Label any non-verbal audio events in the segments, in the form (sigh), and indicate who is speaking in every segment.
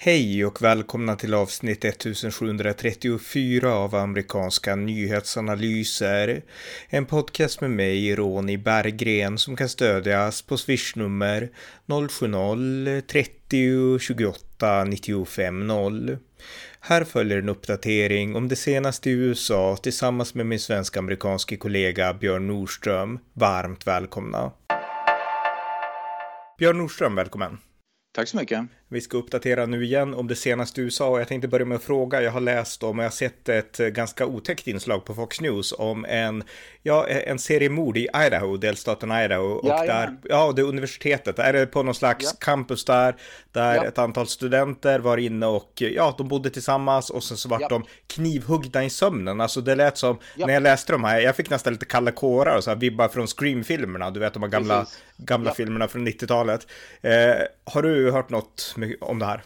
Speaker 1: Hej och välkomna till avsnitt 1734 av amerikanska nyhetsanalyser. En podcast med mig, Ronny Berggren, som kan stödjas på swishnummer 070-30 28 95 0. Här följer en uppdatering om det senaste i USA tillsammans med min svensk-amerikanske kollega Björn Nordström. Varmt välkomna! Björn Nordström, välkommen!
Speaker 2: Tack så mycket.
Speaker 1: Vi ska uppdatera nu igen om det senaste USA och jag tänkte börja med att fråga. Jag har läst om och jag har sett ett ganska otäckt inslag på Fox News om en, ja, en serie mord i Idaho, delstaten Idaho. Och ja, där, ja, det är universitetet. Är det på någon slags ja. campus där, där ja. ett antal studenter var inne och ja, de bodde tillsammans och sen så vart ja. de knivhuggna i sömnen. Alltså det lät som, när jag läste de här, jag fick nästan lite kalla kårar och så här vibbar från Scream-filmerna, du vet de här gamla, gamla filmerna från 90-talet. Eh, har du hört något om det här?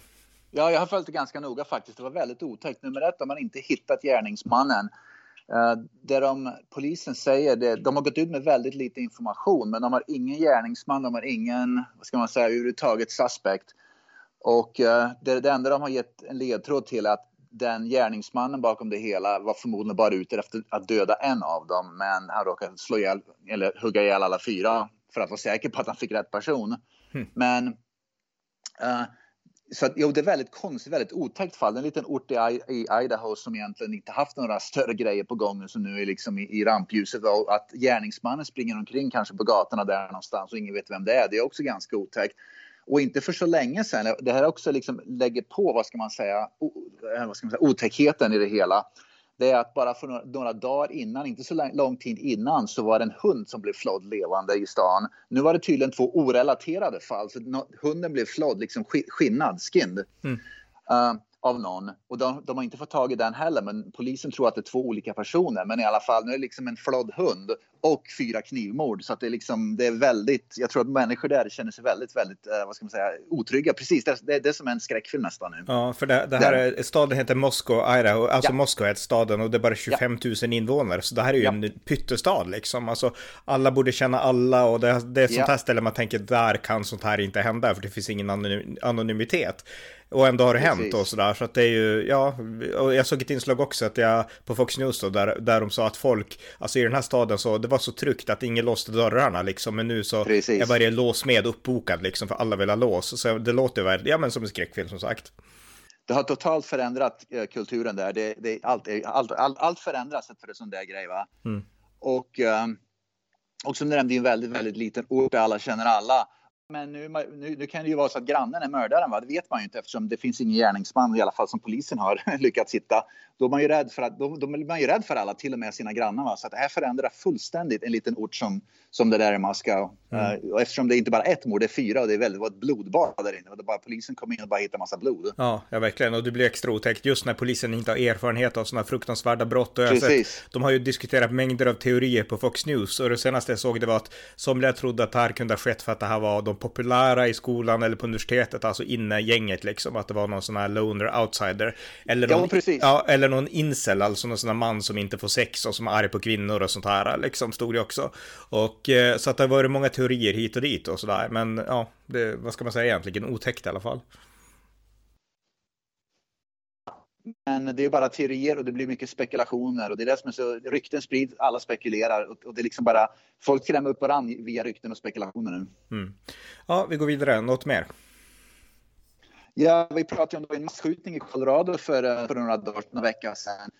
Speaker 2: Ja, jag har följt det ganska noga faktiskt. Det var väldigt otäckt. Nummer ett har man inte hittat gärningsmannen. Uh, det de, polisen säger, det, de har gått ut med väldigt lite information men de har ingen gärningsman, de har ingen, vad ska man säga, överhuvudtaget suspect. Och uh, det, det enda de har gett en ledtråd till att den gärningsmannen bakom det hela var förmodligen bara ute efter att döda en av dem men han råkade slå ihjäl, eller hugga ihjäl alla fyra för att vara säker på att han fick rätt person. Mm. Men uh, så att, jo, det är väldigt konstigt, väldigt otäckt fall. En liten ort i, i Idaho som egentligen inte haft några större grejer på gång som nu är liksom i, i rampljuset. Och att gärningsmannen springer omkring kanske på gatorna där någonstans och ingen vet vem det är. Det är också ganska otäckt. Och inte för så länge sedan. Det här också liksom lägger på, vad ska man säga, o, eh, vad ska man säga otäckheten i det hela det är att bara för några, några, dagar innan, inte så lång tid innan, så var det en hund som blev flådd levande i stan. Nu var det tydligen två orelaterade fall, så hunden blev flådd, liksom skinnad, skinned. Mm. Uh, av någon. Och de, de, har inte fått tag i den heller, men polisen tror att det är två olika personer. Men i alla fall, nu är det liksom en flådd hund och fyra knivmord. Så att det är liksom, det är väldigt, jag tror att människor där känner sig väldigt, väldigt, eh, vad ska man säga, otrygga. Precis, det, det, det är som en skräckfilm nästan nu.
Speaker 1: Ja, för det, det här är, staden heter Moskva, Idaho, alltså ja. Moskva heter staden och det är bara 25 000 invånare. Så det här är ju ja. en pyttestad liksom. Alltså, alla borde känna alla och det, det är ett sånt här ställe man tänker, där kan sånt här inte hända, för det finns ingen anonymitet. Och ändå har det Precis. hänt och sådär. Så att det är ju, ja, och jag såg ett inslag också att jag, på Fox News då, där, där de sa att folk, alltså i den här staden så, det var så tryggt att ingen låste dörrarna liksom. Men nu så Precis. är varje lås med uppbokad liksom, för alla vill ha lås. Så det låter väl, ja men som en skräckfilm som sagt.
Speaker 2: Det har totalt förändrat uh, kulturen där. Det, det, allt, allt, allt, allt förändras för en sån där grej va. Mm. Och, um, och som du nämnde, en väldigt, väldigt liten ort där alla känner alla. Men nu, nu, nu, kan det ju vara så att grannen är mördaren, va? det vet man ju inte eftersom det finns ingen gärningsman i alla fall som polisen har (laughs) lyckats hitta. Då är man ju rädd för, att, då, då man ju rädd för alla, till och med sina grannar. Va? Så att det här förändrar fullständigt en liten ort som, som det där i Moskva. Mm. Uh, och eftersom det är inte bara ett mord, det är fyra och det är väldigt, var ett blodbad där inne. Och det bara, polisen kom in och bara hittade massa blod.
Speaker 1: Ja, ja, verkligen. Och det blir extra otäckt just när polisen inte har erfarenhet av sådana fruktansvärda brott. Och Precis. Sett, de har ju diskuterat mängder av teorier på Fox News och det senaste jag såg det var att somliga trodde att det här kunde ha skett för att det här var de populära i skolan eller på universitetet, alltså inne gänget liksom, att det var någon sån här loner outsider. Eller någon, ja, ja, eller någon incel, alltså någon sån här man som inte får sex och som är arg på kvinnor och sånt här, liksom, stod det också. Och eh, så att det har varit många teorier hit och dit och sådär, men ja, det, vad ska man säga egentligen, otäckt i alla fall.
Speaker 2: Men det är bara teorier och det blir mycket spekulationer och det är det som är så, rykten sprids, alla spekulerar och, och det är liksom bara, folk skrämmer upp varandra via rykten och spekulationer nu. Mm.
Speaker 1: Ja, vi går vidare, något mer?
Speaker 2: Ja, vi pratade om en masskjutning i Colorado för, eh, för några dagar, några veckor sedan.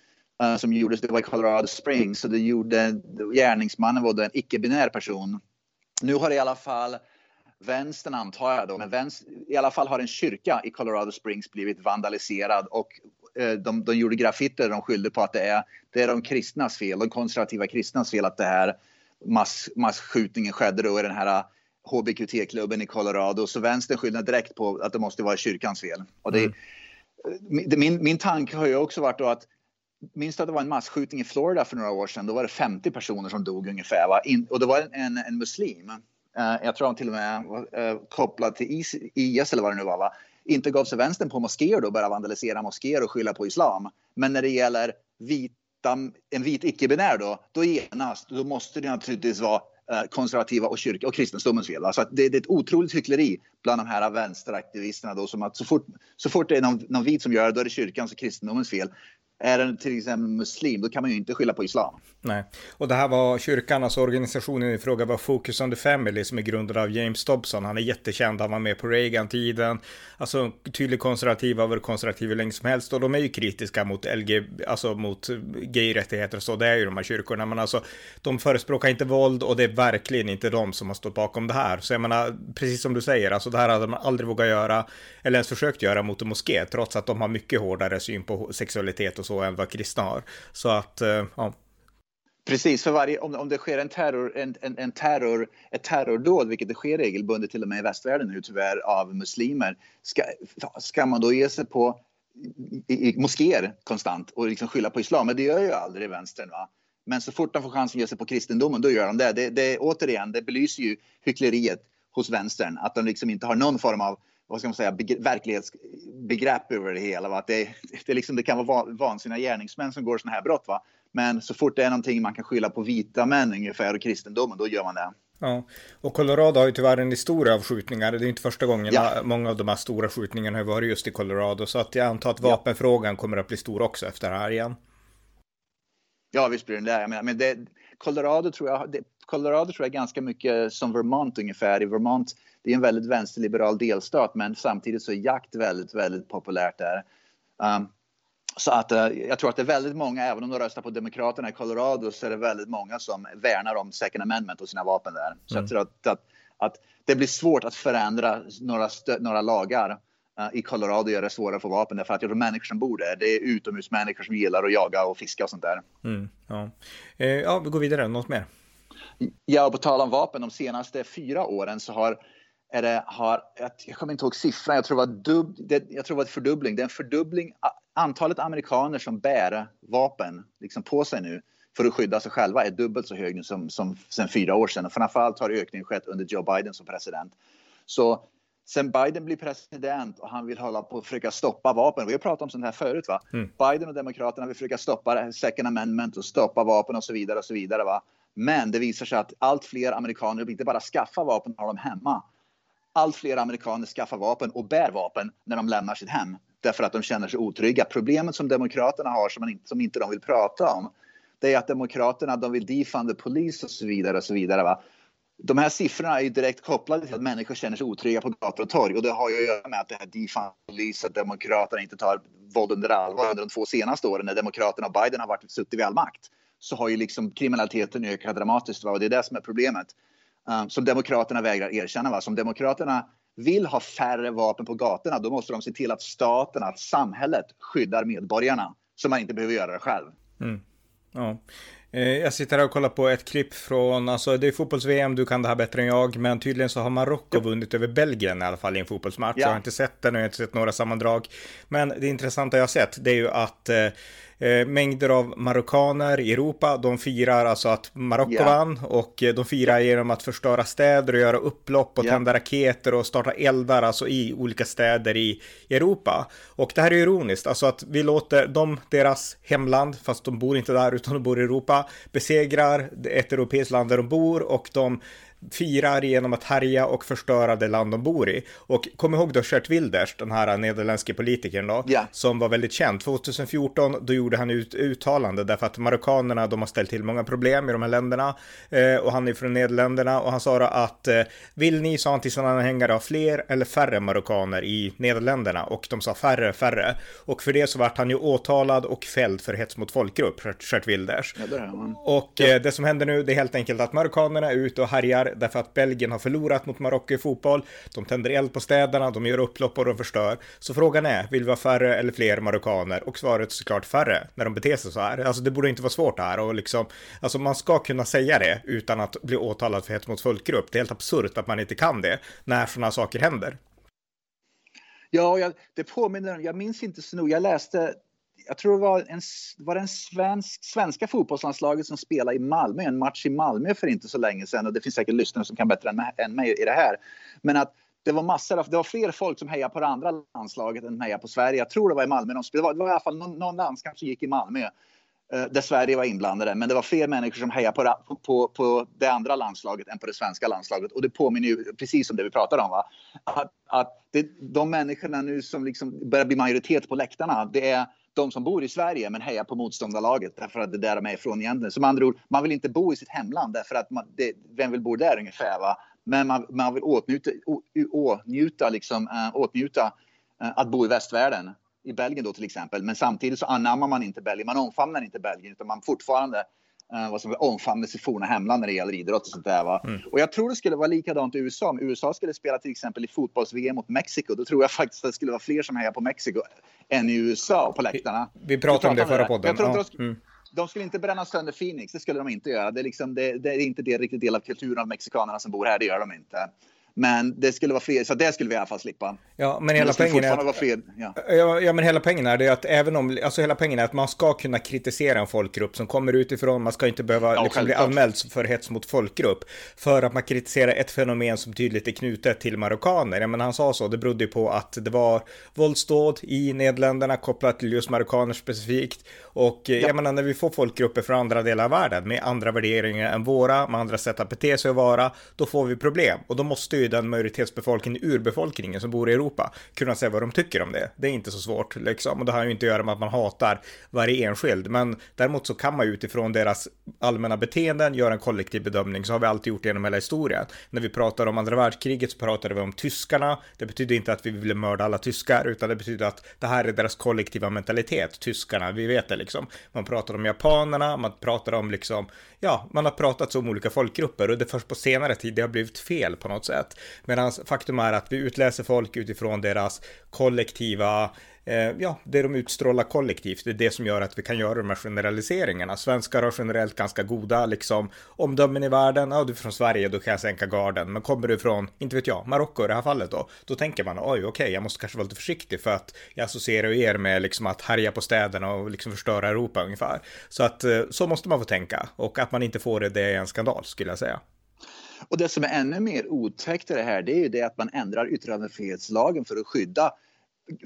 Speaker 2: Uh, som gjordes, det var i Colorado Springs, så det gjorde, gärningsmannen var en icke-binär person. Nu har i alla fall vänstern antar jag då, men vänster, i alla fall har en kyrka i Colorado Springs blivit vandaliserad och Eh, de, de gjorde graffiter de skyllde på att det är, det är de kristnas fel, de konservativa kristnas fel att det här mass, massskjutningen skedde då i den här HBQT-klubben i Colorado. Så vänstern skyller direkt på att det måste vara kyrkans fel. Och det, mm. min, min tanke har ju också varit då att Minns att det var en massskjutning i Florida för några år sedan? Då var det 50 personer som dog ungefär. Va? In, och det var en, en muslim. Eh, jag tror han till och med var uh, kopplad till IS, IS eller vad det nu var. Va? inte gav sig vänstern på moskéer då och började vandalisera moskéer och skylla på islam. Men när det gäller vita, en vit icke-binär då, då genast, då måste det naturligtvis vara eh, konservativa och kyrka och kristendomens fel. Alltså det, det, är ett otroligt hyckleri bland de här vänsteraktivisterna då som att så fort, så fort det är någon, någon vit som gör det, då är det kyrkans och kristendomens fel är den till exempel muslim, då kan man ju inte skylla på islam.
Speaker 1: Nej, och det här var kyrkan, alltså organisationen i fråga var Focus on the Family som är grundad av James Dobson. Han är jättekänd, han var med på Reagan-tiden. Alltså tydlig konservativ, har varit konservativ hur länge som helst och de är ju kritiska mot LG, alltså mot gay-rättigheter och så. Det är ju de här kyrkorna, men alltså de förespråkar inte våld och det är verkligen inte de som har stått bakom det här. Så jag menar, precis som du säger, alltså det här hade man aldrig vågat göra eller ens försökt göra mot en moské, trots att de har mycket hårdare syn på sexualitet och så så än vad kristna har. Så att, eh, ja.
Speaker 2: Precis, för varje, om, om det sker en terror, en, en, en, terror, ett terrordåd, vilket det sker regelbundet till och med i västvärlden nu tyvärr av muslimer, ska, ska man då ge sig på i, i moskéer konstant och liksom skylla på islam? Men det gör ju aldrig vänstern. Va? Men så fort de får chansen att ge sig på kristendomen, då gör de det. Det, det. återigen, det belyser ju hyckleriet hos vänstern, att de liksom inte har någon form av vad ska man säga, verklighetsbegrepp över det hela. Va? Att det, det, liksom, det kan vara vansinniga gärningsmän som går sådana här brott. Va? Men så fort det är någonting man kan skylla på vita män ungefär och kristendomen, då gör man det.
Speaker 1: Ja, och Colorado har ju tyvärr en historia av skjutningar. Det är inte första gången ja. många av de här stora skjutningarna har varit just i Colorado. Så att jag antar att vapenfrågan kommer att bli stor också efter det här igen.
Speaker 2: Ja, visst blir den det. Men det, Colorado tror jag, det, Colorado tror jag ganska mycket som Vermont ungefär. I Vermont det är en väldigt vänsterliberal delstat men samtidigt så är jakt väldigt, väldigt populärt där. Um, så att uh, jag tror att det är väldigt många, även om de röstar på Demokraterna i Colorado, så är det väldigt många som värnar om second amendment och sina vapen där. Så mm. jag tror att, att, att, det blir svårt att förändra några, några lagar uh, i Colorado gör det svårare att få vapen därför att jag tror människor som bor där, det är utomhusmänniskor som gillar att jaga och fiska och sånt där.
Speaker 1: Mm, ja. Eh, ja, vi går vidare, något mer?
Speaker 2: Ja, på tal om vapen, de senaste fyra åren så har är det, har, jag kommer inte ihåg siffran, jag tror det var, dub, det, jag tror det var en fördubbling. Det är en fördubbling. Antalet amerikaner som bär vapen liksom på sig nu för att skydda sig själva är dubbelt så hög nu som, som sen fyra år sedan. Och framförallt har ökningen skett under Joe Biden som president. Så sen Biden blir president och han vill hålla på att försöka stoppa vapen. Vi har pratat om sånt här förut. va? Mm. Biden och Demokraterna vill försöka stoppa second amendment och stoppa vapen och så vidare. och så vidare va? Men det visar sig att allt fler amerikaner inte bara skaffar vapen, har dem hemma allt fler amerikaner skaffar vapen och bär vapen när de lämnar sitt hem därför att de känner sig otrygga. Problemet som Demokraterna har som, man inte, som inte de vill prata om det är att Demokraterna de vill defund the police och så vidare. och så vidare va? De här siffrorna är ju direkt kopplade till att människor känner sig otrygga på gator och torg och det har ju att göra med att det här defund police, att Demokraterna inte tar våld under allvar under de två senaste åren när Demokraterna och Biden har varit suttit vid all makt så har ju liksom kriminaliteten ökat dramatiskt va? och det är det som är problemet. Um, som Demokraterna vägrar erkänna. Va? Som Demokraterna vill ha färre vapen på gatorna, då måste de se till att staten, att samhället skyddar medborgarna så man inte behöver göra det själv.
Speaker 1: Mm. Ja. Eh, jag sitter här och kollar på ett klipp från, alltså det är fotbolls-VM, du kan det här bättre än jag, men tydligen så har Marocko vunnit över Belgien i alla fall i en fotbollsmatch. Ja. Jag har inte sett den och jag har inte sett några sammandrag. Men det intressanta jag har sett, det är ju att eh, Eh, mängder av marockaner i Europa. De firar alltså att Marocko yeah. vann och eh, de firar genom att förstöra städer och göra upplopp och yeah. tända raketer och starta eldar alltså i olika städer i Europa. Och det här är ironiskt, alltså att vi låter dem, deras hemland, fast de bor inte där utan de bor i Europa, besegrar ett europeiskt land där de bor och de firar genom att härja och förstöra det land de bor i. Och kom ihåg då Gert Wilders, den här nederländske politikern då, yeah. som var väldigt känd. 2014, då gjorde han ut uttalande därför att marockanerna, de har ställt till många problem i de här länderna. Eh, och han är från Nederländerna och han sa då att eh, vill ni, sa han till sina anhängare, ha fler eller färre marockaner i Nederländerna? Och de sa färre, färre. Och för det så vart han ju åtalad och fälld för hets mot folkgrupp, Gert Wilders. Ja, och eh, det som händer nu, det är helt enkelt att marockanerna är ute och härjar därför att Belgien har förlorat mot Marocko i fotboll. De tänder eld på städerna, de gör upplopp och de förstör. Så frågan är, vill vi ha färre eller fler marockaner? Och svaret är såklart färre när de beter sig så här. Alltså det borde inte vara svårt det här och liksom, alltså man ska kunna säga det utan att bli åtalad för hets mot folkgrupp. Det är helt absurt att man inte kan det när sådana saker händer.
Speaker 2: Ja, jag, det påminner, jag minns inte så nog, jag läste jag tror det var, en, var det en svensk, svenska fotbollslandslaget som spelade i Malmö, en match i Malmö för inte så länge sedan och det finns säkert lyssnare som kan bättre än, än mig i det här. Men att det var massor av, det var fler folk som hejade på det andra landslaget än hejade på Sverige. Jag tror det var i Malmö de spelade. Det var, det var i alla fall någon, någon landskamp som gick i Malmö. eh, där Sverige var inblandade. Men det var fler människor som hejade på, på, på det andra landslaget än på det svenska landslaget. Och det påminner ju precis om det vi pratade om. Va? Att, att det, de människorna nu som liksom börjar bli majoritet på läktarna, det är de som bor i Sverige men hejar på motståndarlaget därför att det är där de är ifrån egentligen. Som andra ord, man vill inte bo i sitt hemland därför att man, det, vem vill bo där ungefär? Va? Men man, man vill åtnjuta, å, åtnjuta, liksom, äh, åtnjuta äh, att bo i västvärlden. I Belgien då till exempel. Men samtidigt så anammar man inte Belgien. Man omfamnar inte Belgien utan man fortfarande vad som omfamnar sitt forna hemland när det gäller idrott och sånt där. Va? Mm. Och jag tror det skulle vara likadant i USA. Om USA skulle spela till exempel i fotbolls-VM mot Mexiko, då tror jag faktiskt att det skulle vara fler som hejar på Mexiko än i USA på läktarna.
Speaker 1: Vi, vi pratade om det förra podden.
Speaker 2: Ja. mm. De skulle inte bränna sönder Phoenix, det skulle de inte göra. Det är, liksom, det, det är inte det riktigt del av kulturen av mexikanerna som bor här, det gör de inte. Men det skulle vara fler, så det skulle vi i alla fall slippa.
Speaker 1: Ja, men hela poängen är att, fler, ja. ja. Ja, men hela poängen är det att även om, alltså hela poängen är att man ska kunna kritisera en folkgrupp som kommer utifrån, man ska inte behöva ja, liksom bli anmäld för hets mot folkgrupp för att man kritiserar ett fenomen som tydligt är knutet till marockaner. Ja, men han sa så, det berodde ju på att det var våldsdåd i Nederländerna kopplat till just marockaner specifikt och ja. jag menar när vi får folkgrupper från andra delar av världen med andra värderingar än våra, med andra sätt att bete sig och vara, då får vi problem och då måste ju ju den majoritetsbefolkningen, urbefolkningen som bor i Europa, kunna säga vad de tycker om det. Det är inte så svårt liksom och det har ju inte att göra med att man hatar varje enskild, men däremot så kan man ju utifrån deras allmänna beteenden göra en kollektiv bedömning. Så har vi alltid gjort genom hela historien. När vi pratar om andra världskriget så pratade vi om tyskarna. Det betyder inte att vi ville mörda alla tyskar, utan det betyder att det här är deras kollektiva mentalitet, tyskarna. Vi vet det liksom. Man pratar om japanerna, man pratar om liksom, ja, man har pratat om olika folkgrupper och det är först på senare tid det har blivit fel på något sätt. Medan faktum är att vi utläser folk utifrån deras kollektiva eh, ja, det de utstrålar kollektivt, det är det som gör att vi kan göra de här generaliseringarna. Svenskar har generellt ganska goda liksom omdömen i världen. Ja, du är från Sverige, då kan jag sänka garden. Men kommer du från, inte vet jag, Marocko i det här fallet då, då tänker man oj, okej, okay, jag måste kanske vara lite försiktig för att jag associerar er med liksom att härja på städerna och liksom förstöra Europa ungefär. Så att eh, så måste man få tänka och att man inte får det, det är en skandal skulle jag säga.
Speaker 2: Och det som är ännu mer otäckt i det här, det är ju det att man ändrar yttrandefrihetslagen för att skydda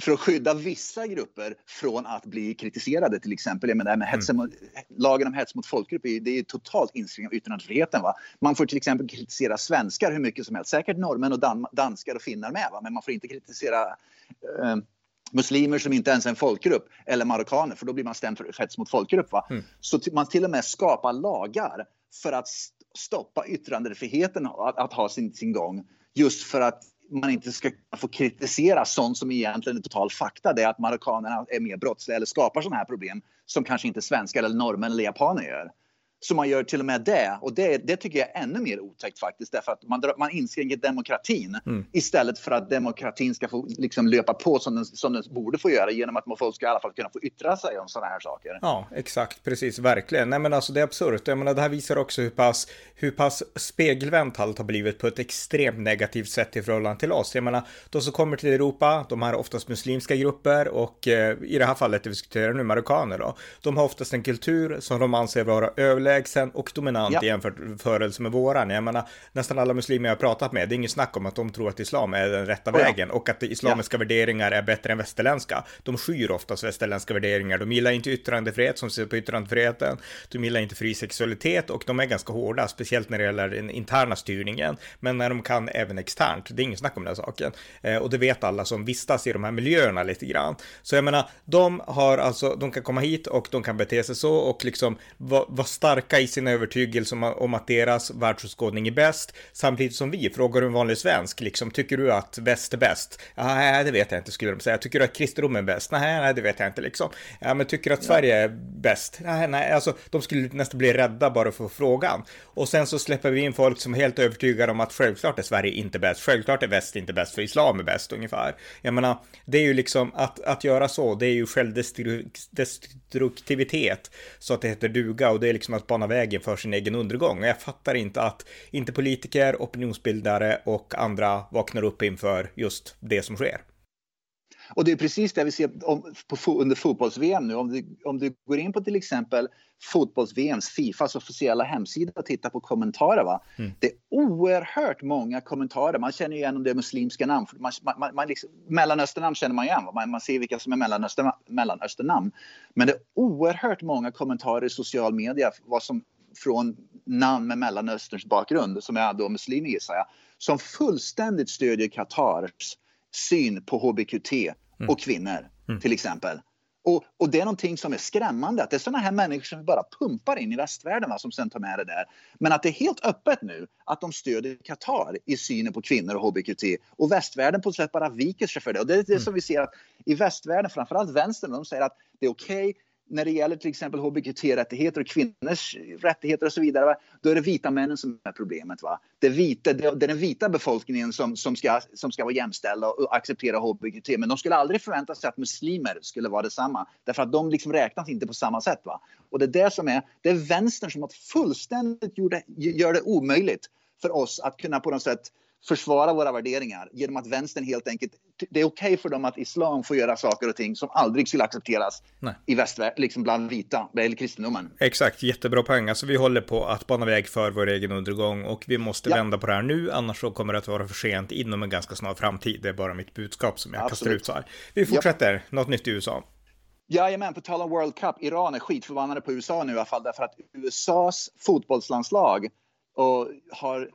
Speaker 2: för att skydda vissa grupper från att bli kritiserade till exempel. Jag menar, med hets, mm. Lagen om hets mot folkgrupp är, det är totalt inskränkning av yttrandefriheten. Va? Man får till exempel kritisera svenskar hur mycket som helst, säkert norrmän och dan danskar och finnar med, va? men man får inte kritisera eh, muslimer som inte ens är en folkgrupp eller marockaner för då blir man stämd för hets mot folkgrupp. Va? Mm. Så man till och med skapar lagar för att stoppa yttrandefriheten att, att ha sin, sin gång just för att man inte ska få kritisera sånt som egentligen är total fakta. Det är att marockanerna är mer brottsliga eller skapar sådana här problem som kanske inte svenskar eller norrmän eller japaner gör. Så man gör till och med det. Och det, det tycker jag är ännu mer otäckt faktiskt. Därför att man, man inskränker demokratin mm. istället för att demokratin ska få liksom löpa på som den, som den borde få göra genom att folk ska i alla fall kunna få yttra sig om sådana här saker.
Speaker 1: Ja, exakt, precis, verkligen. Nej men alltså det är absurt. Jag menar det här visar också hur pass, hur pass spegelvänt allt har blivit på ett extremt negativt sätt i förhållande till oss. Jag menar, de som kommer till Europa, de har oftast muslimska grupper och eh, i det här fallet det vi diskuterar nu, marockaner då, de har oftast en kultur som de anser vara överlägsen överlägsen och dominant ja. i jämförelse med våran. Jag menar, nästan alla muslimer jag har pratat med, det är inget snack om att de tror att islam är den rätta oh, vägen och att islamiska ja. värderingar är bättre än västerländska. De skyr oftast västerländska värderingar. De gillar inte yttrandefrihet som ser på yttrandefriheten. De gillar inte fri sexualitet och de är ganska hårda, speciellt när det gäller den interna styrningen. Men när de kan även externt, det är inget snack om den saken. Eh, och det vet alla som vistas i de här miljöerna lite grann. Så jag menar, de har alltså, de kan komma hit och de kan bete sig så och liksom vara var starka starka i sin övertygelse om, om att deras världsåskådning är bäst, samtidigt som vi frågar en vanlig svensk, liksom, tycker du att väst är bäst? Ja, nej, det vet jag inte, skulle de säga. Tycker du att kristendom är bäst? Nej, nej, det vet jag inte, liksom. Ja, men tycker du att Sverige är bäst? Nej, nej, alltså, de skulle nästan bli rädda bara för frågan. Och sen så släpper vi in folk som är helt övertygade om att självklart är Sverige inte bäst, självklart är väst inte bäst, för islam är bäst ungefär. Jag menar, det är ju liksom att, att göra så, det är ju självdestruktivitet, så att det heter duga, och det är liksom att bana vägen för sin egen undergång. Och jag fattar inte att inte politiker, opinionsbildare och andra vaknar upp inför just det som sker.
Speaker 2: Och det är precis det vi ser om, på, under fotbolls-VM nu. Om du, om du går in på till exempel fotbolls-VMs, Fifas officiella hemsida och tittar på kommentarer. Va? Mm. Det är oerhört många kommentarer. Man känner igen om det är muslimska namn. Man, man, man liksom, Mellanösternamn känner man igen. Man, man ser vilka som är Mellanöstern, Mellanösternamn. Men det är oerhört många kommentarer i social media vad som, från namn med Mellanösterns bakgrund, som är då muslimer gissar jag, som fullständigt stödjer Qatars syn på hbqt mm. och kvinnor mm. till exempel. Och, och, det är någonting som är skrämmande, att det är sådana här människor som vi bara pumpar in i västvärlden va, som sen tar med det där. Men att det är helt öppet nu att de stödjer Qatar i synen på kvinnor och hbqt. Och västvärlden på något sätt bara viker sig för det. Och det är det mm. som vi ser att i västvärlden, framförallt vänstern, de säger att det är okej okay när det gäller till exempel hbqt-rättigheter och kvinnors rättigheter och så vidare, då är det vita männen som är problemet. Va? Det, vita, det, är den vita befolkningen som, som, ska, som ska vara jämställda och acceptera hbqt. Men de skulle aldrig förvänta sig att muslimer skulle vara detsamma. Därför att de liksom räknas inte på samma sätt. Va? Och det är det som är, det är vänstern som har fullständigt gjort det, gör det omöjligt för oss att kunna på något sätt försvara våra värderingar genom att vänstern helt enkelt... Det är okej okay för dem att islam får göra saker och ting som aldrig skulle accepteras Nej. i västvärlden, liksom bland vita, eller kristendomen.
Speaker 1: Exakt, jättebra poäng. Alltså vi håller på att bana väg för vår egen undergång och vi måste ja. vända på det här nu, annars så kommer det att vara för sent inom en ganska snar framtid. Det är bara mitt budskap som jag Absolut. kastar ut så här. Vi fortsätter, ja. något nytt i USA.
Speaker 2: Jajamän, på tal om World Cup. Iran är skitförbannade på USA nu i alla fall därför att USAs fotbollslandslag och har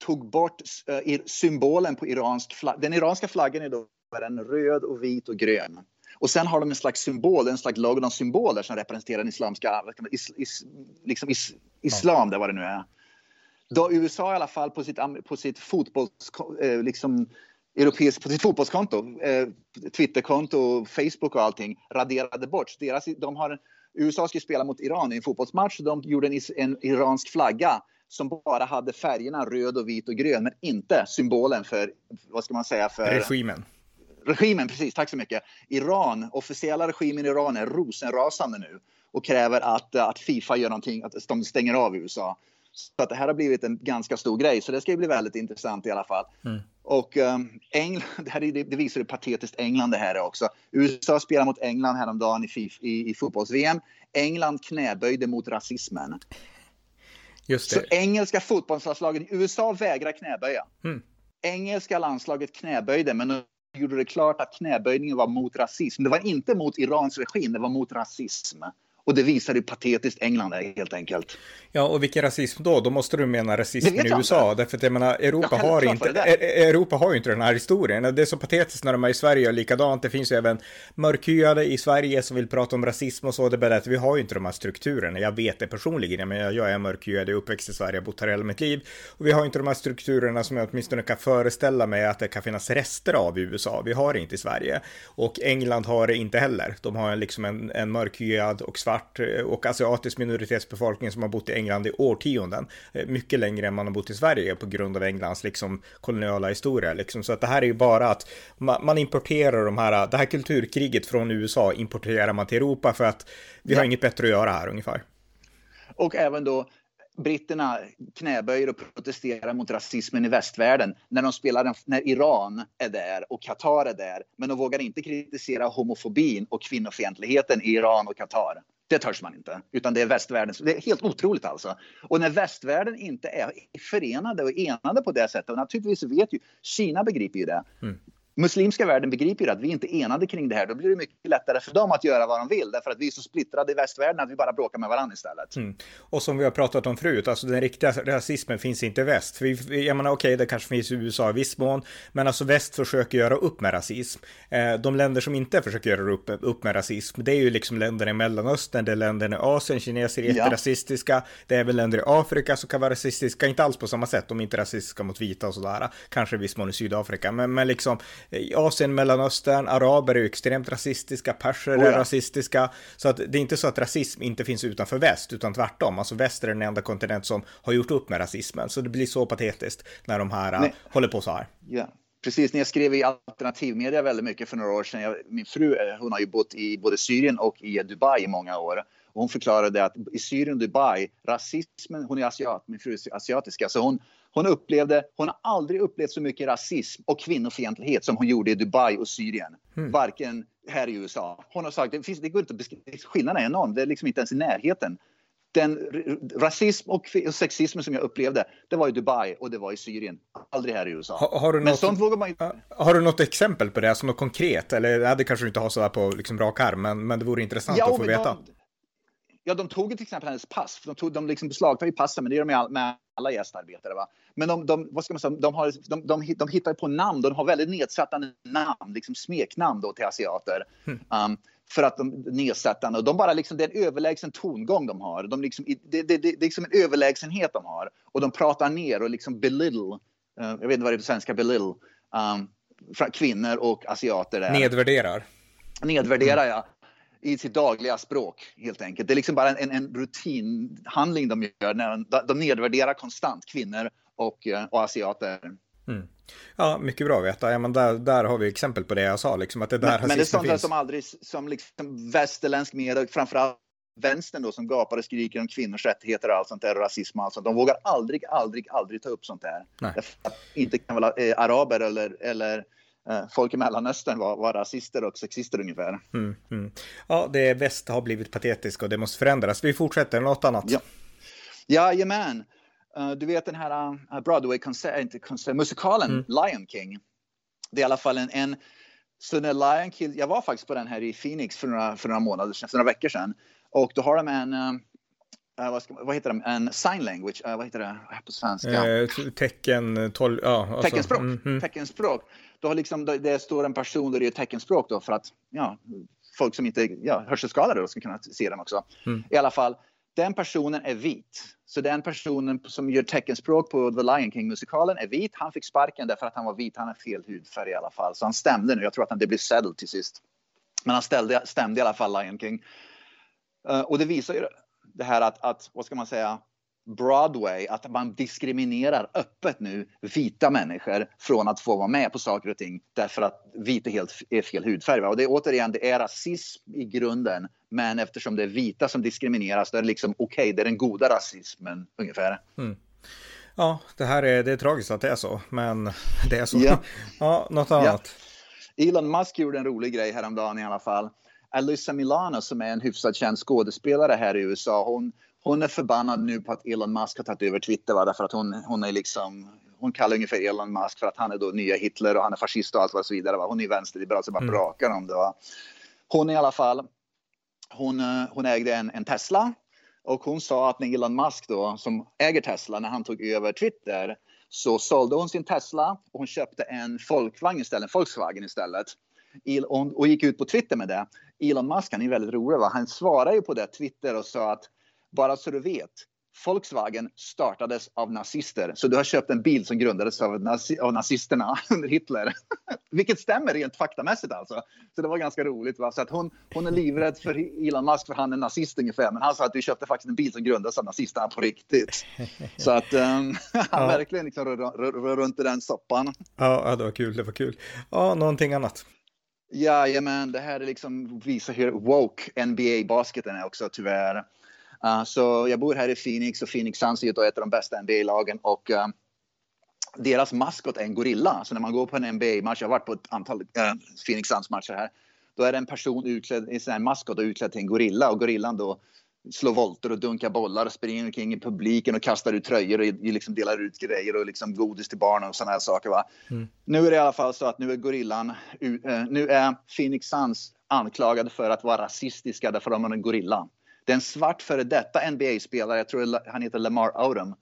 Speaker 2: tog bort eh, symbolen på iransk flagga. Den iranska flaggan är då en röd och vit och grön. Och sen har de en slags symbol, en slags logon symboler som representerar den islamska, is, is, liksom is, islam, det vad det nu är. Då USA i alla fall på sitt, på sitt fotbolls, eh, liksom, europeisk, på sitt fotbollskonto, eh, Twitterkonto, Facebook och allting raderade bort. Deras, de har, USA ska spela mot Iran i en fotbollsmatch. De gjorde en, en iransk flagga som bara hade färgerna röd och vit och grön men inte symbolen för, vad ska man säga, för
Speaker 1: regimen.
Speaker 2: Regimen, precis. Tack så mycket. Iran, officiella regimen i Iran är rosenrasande nu och kräver att, att Fifa gör någonting, att de stänger av USA. Så att det här har blivit en ganska stor grej, så det ska bli väldigt intressant i alla fall. Mm. Och um, England, (laughs) det, här, det, det visar hur patetiskt England det här är också. USA spelar mot England häromdagen i, i, i fotbolls-VM. England knäböjde mot rasismen. Just det. Så engelska fotbollslandslaget i USA vägrar knäböja. Mm. Engelska landslaget knäböjde, men de gjorde det klart att knäböjningen var mot rasism. Det var inte mot Irans regim, det var mot rasism. Och det visar hur patetiskt England är helt enkelt.
Speaker 1: Ja, och vilken rasism då? Då måste du mena rasismen i USA. Inte. Därför att jag menar, Europa, jag har inte, e- e- Europa har ju inte den här historien. Det är så patetiskt när de är i Sverige och likadant. Det finns ju även mörkhyade i Sverige som vill prata om rasism och så. Det är bara att vi har ju inte de här strukturerna. Jag vet det personligen. Menar, jag är mörkhyad, jag är uppväxt i Sverige, jag har bott här hela mitt liv. Och vi har inte de här strukturerna som jag åtminstone kan föreställa mig att det kan finnas rester av i USA. Vi har det inte i Sverige. Och England har det inte heller. De har liksom en, en mörkhyad och svart och asiatisk minoritetsbefolkning som har bott i England i årtionden. Eh, mycket längre än man har bott i Sverige på grund av Englands liksom koloniala historia. Liksom. Så att det här är ju bara att man importerar de här, det här kulturkriget från USA importerar man till Europa för att vi har inget bättre att göra här ungefär.
Speaker 2: Och även då britterna knäböjer och protesterar mot rasismen i västvärlden när de spelar när Iran är där och Qatar är där. Men de vågar inte kritisera homofobin och kvinnofientligheten i Iran och Qatar. Det törs man inte, utan det är västvärlden. Det är helt otroligt alltså. Och när västvärlden inte är förenade och enade på det sättet, och naturligtvis vet ju Kina begriper ju det. Mm muslimska världen begriper ju att vi inte är enade kring det här. Då blir det mycket lättare för dem att göra vad de vill. Därför att vi är så splittrade i västvärlden att vi bara bråkar med varandra istället. Mm.
Speaker 1: Och som vi har pratat om förut, alltså den riktiga rasismen finns inte i väst. För jag menar okej, okay, det kanske finns i USA i viss mån, men alltså väst försöker göra upp med rasism. Eh, de länder som inte försöker göra upp, upp med rasism, det är ju liksom länder i Mellanöstern, det är länder i Asien, kineser är jätterasistiska, ja. det är väl länder i Afrika som kan vara rasistiska, inte alls på samma sätt, de är inte rasistiska mot vita och sådär, kanske i viss mån i Sydafrika, men, men liksom i Asien, Mellanöstern, araber är ju extremt rasistiska, perser oh ja. är rasistiska. Så att det är inte så att rasism inte finns utanför väst, utan tvärtom. Alltså väst är den enda kontinent som har gjort upp med rasismen. Så det blir så patetiskt när de här Nej. håller på så här.
Speaker 2: Ja. Precis, när jag skrev i alternativmedia väldigt mycket för några år sedan. Jag, min fru eh, hon har ju bott i både Syrien och i Dubai i många år. Och hon förklarade att i Syrien och Dubai, rasismen, hon är asiat, min fru är asiatiska, så hon, Hon upplevde, hon har aldrig upplevt så mycket rasism och kvinnofientlighet som hon gjorde i Dubai och Syrien. Mm. Varken här i USA. Hon har sagt, det, finns, det går inte att beskriva, skillnaden är enorm, det är liksom inte ens i närheten. Den rasism och sexism som jag upplevde, det var i Dubai och det var i Syrien. Aldrig här i USA.
Speaker 1: Har, har du, något, man har du något exempel på det, alltså något konkret? Eller det kanske du inte har sådär på liksom rak arm, men, men det vore intressant ja, att få veta. De,
Speaker 2: Ja, de tog till exempel hennes pass. De, tog, de liksom beslagtar ju passen, men det gör de med, med alla gästarbetare. Va? Men de, de, vad ska man säga, de, har, de, de, de hittar på namn. De har väldigt nedsatta namn, liksom smeknamn då till asiater. Mm. Um, för att de nedsättande och de bara liksom, det är en överlägsen tongång de har. De liksom, det, det, det, är liksom en överlägsenhet de har och de pratar ner och liksom belittle. Uh, jag vet inte vad det är på svenska, belittle. Um, kvinnor och asiater. Där.
Speaker 1: Nedvärderar.
Speaker 2: Nedvärderar, mm. ja i sitt dagliga språk helt enkelt. Det är liksom bara en, en rutinhandling de gör. När de, de nedvärderar konstant kvinnor och, eh, och asiater. Mm.
Speaker 1: Ja, mycket bra att veta. Ja, men där, där har vi exempel på det jag sa, liksom, att det där
Speaker 2: Men, men det är sånt finns. som aldrig, som liksom västerländsk media, framförallt vänstern då som gapar och skriker om kvinnors rättigheter och allt sånt där, och rasism och allt sånt. De vågar aldrig, aldrig, aldrig ta upp sånt där. Inte kan väl eh, araber eller, eller folk i Mellanöstern var, var rasister och sexister ungefär. Mm,
Speaker 1: mm. Ja, det väst har blivit patetiskt och det måste förändras. Vi fortsätter, något annat?
Speaker 2: Ja. Jajamän. Uh, du vet den här uh, Broadway-musikalen konsert, mm. Lion King. Det är i alla fall en, en så när Lion King, jag var faktiskt på den här i Phoenix för några, för några månader sedan, för några veckor sedan. Och då har de en, uh, vad, ska, vad, heter det, en sign language, vad heter det på svenska?
Speaker 1: Eh, tecken, tol, ja,
Speaker 2: alltså, teckenspråk. Mm, mm. teckenspråk då har liksom, det står en person där det är teckenspråk då för att ja, folk som inte ja, hörselskadade då ska kunna se den också. Mm. I alla fall, den personen är vit. Så den personen som gör teckenspråk på The Lion King-musikalen är vit. Han fick sparken därför att han var vit. Han har fel hudfärg i alla fall. Så han stämde nu. Jag tror att han det blev settled till sist. Men han ställde, stämde i alla fall Lion King. Uh, och det visar ju det här att, att, vad ska man säga, Broadway att man diskriminerar öppet nu vita människor från att få vara med på saker och ting därför att vit är helt är fel hudfärg. Och det är återigen, det är rasism i grunden. Men eftersom det är vita som diskrimineras, då är det liksom okej, okay, det är den goda rasismen ungefär. Mm.
Speaker 1: Ja, det här är, det är tragiskt att det är så, men det är så. Ja, (laughs) ja något annat.
Speaker 2: Ja. Elon Musk gjorde en rolig grej häromdagen i alla fall. Alyssa Milano som är en hyfsat känd skådespelare här i USA, hon, hon är förbannad nu på att Elon Musk har tagit över Twitter. Va? Därför att hon, hon är liksom hon kallar ungefär Elon Musk för att han är då nya Hitler och han är fascist och allt vad så vidare. Va? Hon är vänsterliberal så bara mm. brakar om det. Va? Hon i alla fall, hon, eh, hon ägde en, en Tesla och hon sa att när Elon Musk då, som äger Tesla, när han tog över Twitter så sålde hon sin Tesla och hon köpte en Volkswagen istället, en Volkswagen istället. Och gick ut på Twitter med det. Elon Musk, han är väldigt rolig, va? han svarade ju på det Twitter och sa att bara så du vet, Volkswagen startades av nazister. Så du har köpt en bil som grundades av, nazi av nazisterna (laughs) under Hitler. (laughs) Vilket stämmer rent faktamässigt alltså. Så det var ganska roligt. Va? Så att hon, hon är livrädd för Elon Musk för han är nazist ungefär. Men han sa att du köpte faktiskt en bil som grundades av nazisterna på riktigt. (laughs) Så att um, han ja. verkligen liksom rör, rör, rör, runt i den soppan.
Speaker 1: Ja, det var kul. Det var kul. Ja, någonting annat.
Speaker 2: Jajamän, det här är liksom visar hur woke NBA-basketen är också tyvärr. Uh, så jag bor här i Phoenix och Phoenix Suns är ett av de bästa NBA-lagen och uh, deras maskot är en gorilla. Så när man går på en NBA-match, jag har varit på ett antal uh, Phoenix Suns-matcher här, då är det en person utklädd i en maskot och utklädd till en gorilla och gorillan då slår volter och dunkar bollar och springer omkring i publiken och kastar ut tröjor och liksom delar ut grejer och liksom godis till barn och sådana här saker. Va? Mm. Nu är det i alla fall så att nu är gorillan, nu är Phoenix Suns anklagade för att vara rasistiska därför att de har en gorilla. Det är en svart före detta NBA-spelare, jag tror han heter Lamar Odom,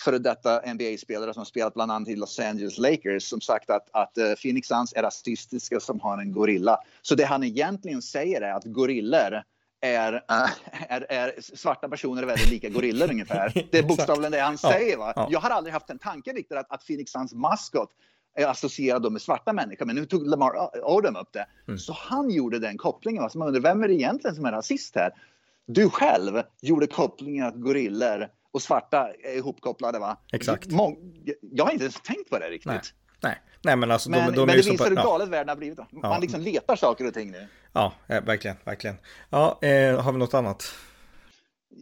Speaker 2: före detta NBA-spelare som spelat bland annat i Los Angeles Lakers som sagt att, att uh, Phoenix Suns är rasistiska som har en gorilla. Så det han egentligen säger är att gorillor är, uh, är, är, svarta personer är väldigt lika gorillor ungefär. (laughs) Det är bokstavligen det han säger. Va? Ja. Jag har aldrig haft en tanke riktigt att, att Phoenix Suns maskot är associerad med svarta människor. Men nu tog Lamar Odom upp det. Mm. Så han gjorde den kopplingen. Va? Så man undrar, vem är det egentligen som är rasist här? Du själv gjorde kopplingen att gorillor och svarta är ihopkopplade va?
Speaker 1: Exakt.
Speaker 2: Jag har inte ens tänkt på det riktigt.
Speaker 1: Nej. Nej, Nej men alltså
Speaker 2: men, de, de men det visar hur galet världen har blivit. Man ja. liksom letar saker och ting nu.
Speaker 1: Ja, verkligen, verkligen. Ja, eh, har vi något annat?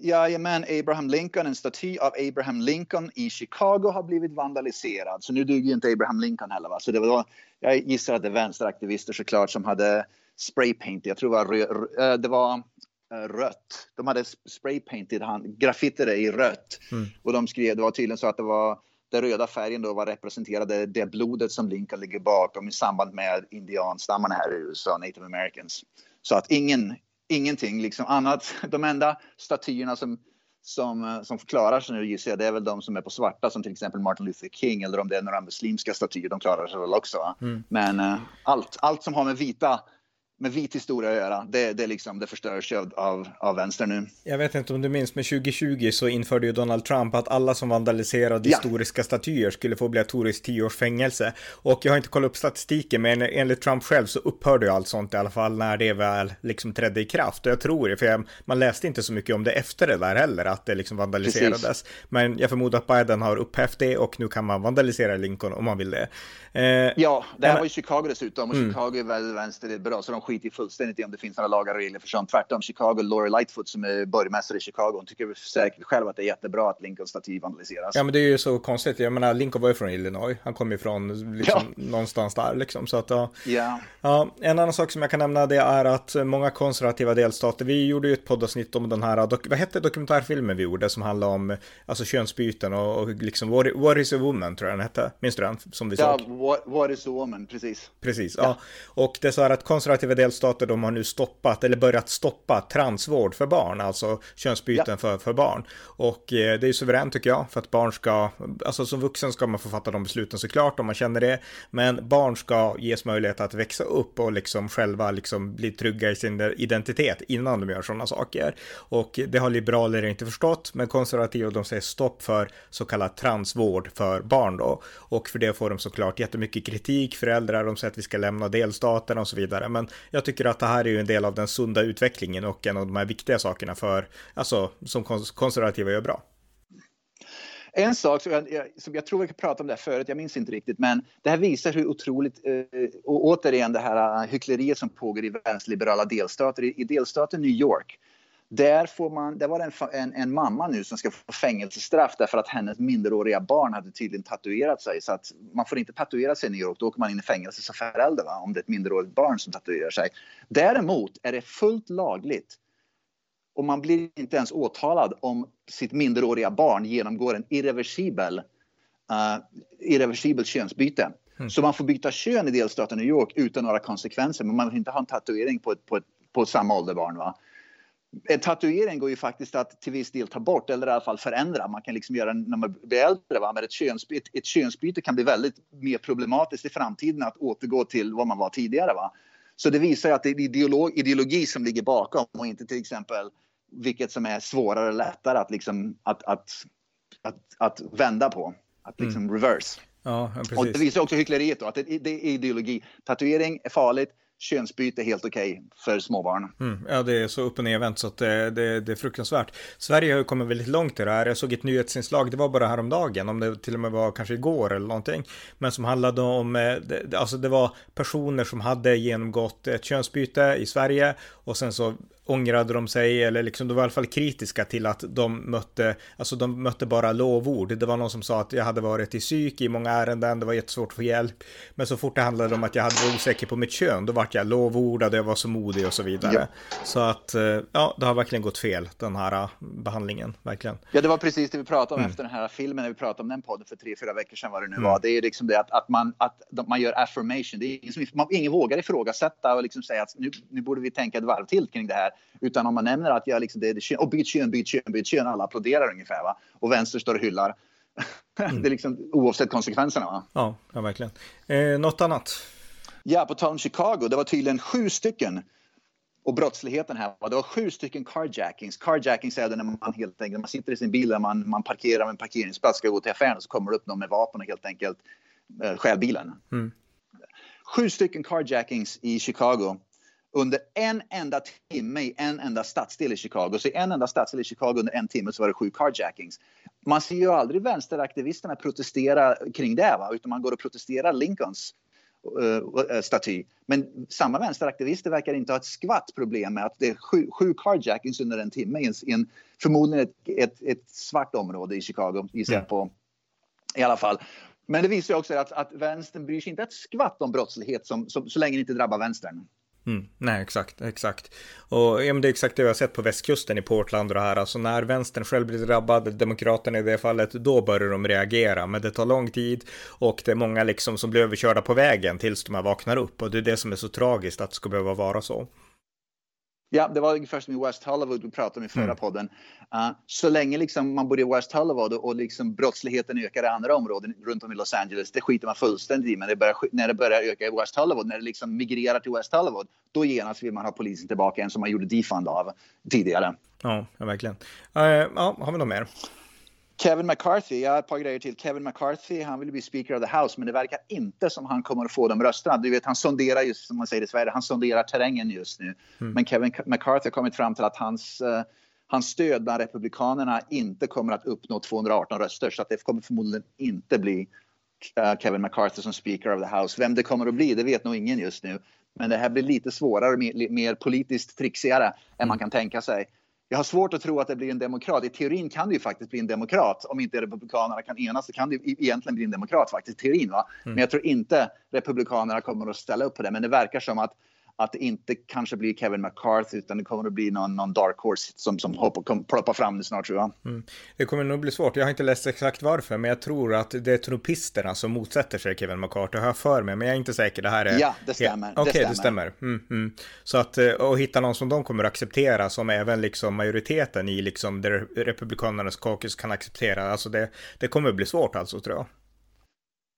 Speaker 2: Jajamän, Abraham Lincoln, en staty av Abraham Lincoln i Chicago har blivit vandaliserad. Så nu duger inte Abraham Lincoln heller. Va? Så det var, jag gissar att det är vänsteraktivister såklart som hade spraypaint. Jag tror det var, eh, det var eh, rött. De hade spraypainted han, graffiter i rött. Mm. Och de skrev, det var tydligen så att det var den röda färgen då var representerade det blodet som Lincoln ligger bakom i samband med indianstammarna här i USA, native americans. Så att ingen, ingenting liksom annat. (laughs) De enda statyerna som, som, som förklarar sig nu gissar jag, det är väl de som är på svarta som till exempel Martin Luther King eller om det är några muslimska statyer, de klarar sig väl också. Mm. Men uh, allt, allt som har med vita med vit historia att göra. Det, det, liksom, det förstörs av, av vänster nu.
Speaker 1: Jag vet inte om du minns, men 2020 så införde ju Donald Trump att alla som vandaliserade ja. historiska statyer skulle få obligatoriskt tio års fängelse. Och jag har inte kollat upp statistiken, men enligt Trump själv så upphörde ju allt sånt i alla fall när det väl liksom trädde i kraft. Och jag tror det, för jag, man läste inte så mycket om det efter det där heller, att det liksom vandaliserades. Precis. Men jag förmodar att Biden har upphävt det och nu kan man vandalisera Lincoln om man vill det.
Speaker 2: Eh, ja, det här var i Chicago dessutom och mm. Chicago är väldigt vänster, så de skiter fullständigt i om det finns några lagar och regler för sånt. Tvärtom, Chicago, Lori Lightfoot som är borgmästare i Chicago, hon tycker säkert själv att det är jättebra att Lincolns staty vandaliseras.
Speaker 1: Ja, men det är ju så konstigt. Jag menar, Lincoln var ju från Illinois. Han kom ju från liksom, ja. någonstans där liksom. Så att, ja.
Speaker 2: Yeah.
Speaker 1: ja. En annan sak som jag kan nämna det är att många konservativa delstater, vi gjorde ju ett poddavsnitt om den här, vad hette dokumentärfilmen vi gjorde som handlade om alltså könsbyten och, och liksom what, what is a woman tror jag den hette. Minns du den? Som vi
Speaker 2: ja, såg. What, what is a woman, precis.
Speaker 1: Precis, ja. ja. Och det är så här att konservativa delstater, de har nu stoppat eller börjat stoppa transvård för barn, alltså könsbyten ja. för, för barn. Och eh, det är ju suveränt tycker jag, för att barn ska, alltså som vuxen ska man få fatta de besluten såklart om man känner det, men barn ska ges möjlighet att växa upp och liksom själva liksom bli trygga i sin identitet innan de gör sådana saker. Och det har liberaler inte förstått, men konservativa de säger stopp för så kallad transvård för barn då. Och för det får de såklart jättemycket kritik, föräldrar, de säger att vi ska lämna delstaterna och så vidare. Men jag tycker att det här är ju en del av den sunda utvecklingen och en av de här viktiga sakerna för, alltså som konservativa gör bra.
Speaker 2: En sak som jag, som jag tror vi pratade om det här förut, jag minns inte riktigt, men det här visar hur otroligt, eh, och återigen det här eh, hyckleriet som pågår i vänsterliberala delstater. I delstaten New York där, får man, där var det en, en, en, mamma nu som ska få fängelsestraff därför att hennes minderåriga barn hade tydligen tatuerat sig. Så att man får inte tatuera sig i New York, då åker man in i fängelse som förälder va? om det är ett minderårigt barn som tatuerar sig. Däremot är det fullt lagligt och man blir inte ens åtalad om sitt minderåriga barn genomgår en irreversibel, uh, irreversibel könsbyte. Mm. Så man får byta kön i delstaten New York utan några konsekvenser men man vill inte ha en tatuering på, ett, på, ett, på samma ålderbarn. Va? En tatuering går ju faktiskt att till viss del ta bort eller i alla fall förändra. Man kan liksom göra när man blir äldre. Va? Men ett könsbyte, ett könsbyte kan bli väldigt mer problematiskt i framtiden att återgå till vad man var tidigare. Va? Så det visar att det är ideolog, ideologi som ligger bakom och inte till exempel vilket som är svårare eller lättare att, liksom, att, att, att, att vända på. Att liksom mm. reverse.
Speaker 1: Ja,
Speaker 2: och det visar också hyckleriet då, att det, det är ideologi. Tatuering är farligt, könsbyte är helt okej okay för småbarn.
Speaker 1: Mm, ja, det är så upp och nervänt så att det, det, det, är fruktansvärt. Sverige har ju kommit väldigt långt i det här. Jag såg ett nyhetsinslag, det var bara häromdagen, om det till och med var kanske igår eller någonting, men som handlade om, eh, det, alltså det var personer som hade genomgått ett könsbyte i Sverige och sen så ångrade de sig eller liksom de var i alla fall kritiska till att de mötte, alltså de mötte bara lovord. Det var någon som sa att jag hade varit i psyk i många ärenden, det var jättesvårt att få hjälp. Men så fort det handlade om att jag hade varit osäker på mitt kön, då vart jag lovordad, jag var så modig och så vidare. Ja. Så att, eh, ja, det har verkligen gått fel, den här eh, behandlingen, verkligen.
Speaker 2: Ja, det var precis det vi pratade om mm. efter den här filmen, när vi pratade om den podden för tre, fyra veckor sedan, vad det nu mm. var. Det är liksom det att, att, man, att man gör affirmation. Det är ingen, som, ingen vågar ifrågasätta och liksom säga att nu, nu borde vi tänka ett varv till kring det här. Utan om man nämner att jag liksom, det är kön, och byt kön, byt kön, byt kön, alla applåderar ungefär. Va? Och vänster står och hyllar. Mm. (laughs) det är liksom oavsett konsekvenserna. Va?
Speaker 1: Ja, ja verkligen. Eh, något annat?
Speaker 2: Ja, på tal om Chicago, det var tydligen sju stycken och brottsligheten här det var sju stycken carjackings. Carjackings är det när man helt enkelt man sitter i sin bil och man, man parkerar med en parkeringsplats, ska gå till affären och så kommer det upp någon med vapen och helt enkelt eh, stjäl bilen. Mm. Sju stycken carjackings i Chicago under en enda timme i en enda stadsdel i Chicago. Så i en enda stadsdel i Chicago under en timme så var det sju carjackings. Man ser ju aldrig vänsteraktivisterna protestera kring det, va? utan man går och protesterar Lincolns uh, staty. Men samma vänsteraktivister verkar inte ha ett skvatt problem med att det är sju, sju carjackings under en timme i en, i en förmodligen ett, ett, ett, svart område i Chicago, gissar jag på. I alla fall. Men det visar också att, att vänstern bryr sig inte ett skvatt om brottslighet som, som, så länge det inte drabbar vänstern.
Speaker 1: Mm, nej, exakt, exakt. Och ja, men det är exakt det jag har sett på västkusten i Portland och det här. Alltså när vänstern själv blir drabbad, demokraterna i det fallet, då börjar de reagera. Men det tar lång tid och det är många liksom som blir överkörda på vägen tills de här vaknar upp. Och det är det som är så tragiskt att det ska behöva vara så.
Speaker 2: Ja, det var ungefär som i West Hollywood vi pratade om i förra mm. podden. Uh, så länge liksom man bor i West Hollywood och, och liksom brottsligheten ökar i andra områden runt om i Los Angeles, det skiter man fullständigt i. Men det börjar, när det börjar öka i West Hollywood, när det liksom migrerar till West Hollywood, då genast vill man ha polisen tillbaka en som man gjorde defund av tidigare.
Speaker 1: Ja, ja verkligen. Uh, ja, har vi något mer?
Speaker 2: Kevin McCarthy, jag har ett par grejer till. Kevin McCarthy, han vill bli Speaker of the House, men det verkar inte som han kommer att få de rösterna. Du vet, han sonderar just, som man säger i Sverige, han sonderar terrängen just nu. Mm. Men Kevin McCarthy har kommit fram till att hans, uh, hans stöd bland Republikanerna inte kommer att uppnå 218 röster, så att det kommer förmodligen inte bli uh, Kevin McCarthy som Speaker of the House. Vem det kommer att bli, det vet nog ingen just nu. Men det här blir lite svårare, mer, mer politiskt trixigare mm. än man kan tänka sig jag har svårt att tro att det blir en demokrat. I teorin kan det ju faktiskt bli en demokrat. Om inte republikanerna kan enas så kan det egentligen bli en demokrat faktiskt, teorin. Va? Mm. Men jag tror inte republikanerna kommer att ställa upp på det. Men det verkar som att att det inte kanske blir Kevin McCarthy utan det kommer att bli någon, någon dark horse som, som hoppar, kommer ploppa fram det snart tror jag. Mm.
Speaker 1: Det kommer nog bli svårt. Jag har inte läst exakt varför, men jag tror att det är trumpisterna som motsätter sig Kevin McCarthy. Har jag för mig, men jag är inte säker. Det här är...
Speaker 2: Ja, det stämmer.
Speaker 1: Okej, okay, det stämmer. Mm, mm. Så att och eh, hitta någon som de kommer att acceptera, som även liksom majoriteten i liksom det republikanernas caucus kan acceptera. Alltså det, det kommer att bli svårt alltså, tror jag.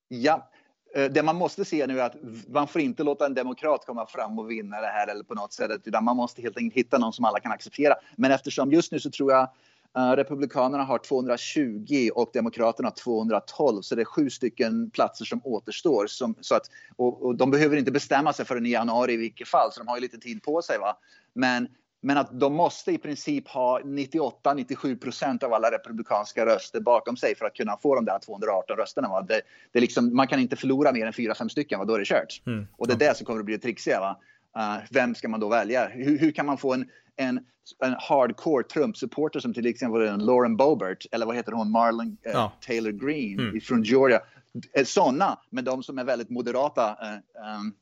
Speaker 2: Ja, Eh, det man måste se nu är att man får inte låta en demokrat komma fram och vinna det här eller på något sätt, utan man måste helt enkelt hitta någon som alla kan acceptera. Men eftersom just nu så tror jag eh, Republikanerna har 220 och Demokraterna 212, så det är sju stycken platser som återstår. Som, så att, och, och de behöver inte bestämma sig förrän i januari i vilket fall, så de har ju lite tid på sig. Va? Men men att de måste i princip ha 98-97 procent av alla republikanska röster bakom sig för att kunna få de där 218 rösterna. Det, det liksom, man kan inte förlora mer än 4-5 stycken, va? då är det kört. Mm. Och det är det som kommer att bli det trixiga. Va? Uh, vem ska man då välja? Hur, hur kan man få en, en, en hardcore Trump-supporter som till exempel Lauren Boebert eller vad heter hon, Marlon uh, ja. Taylor Green mm. från Georgia. Eh, Sådana, men de som är väldigt moderata uh, um,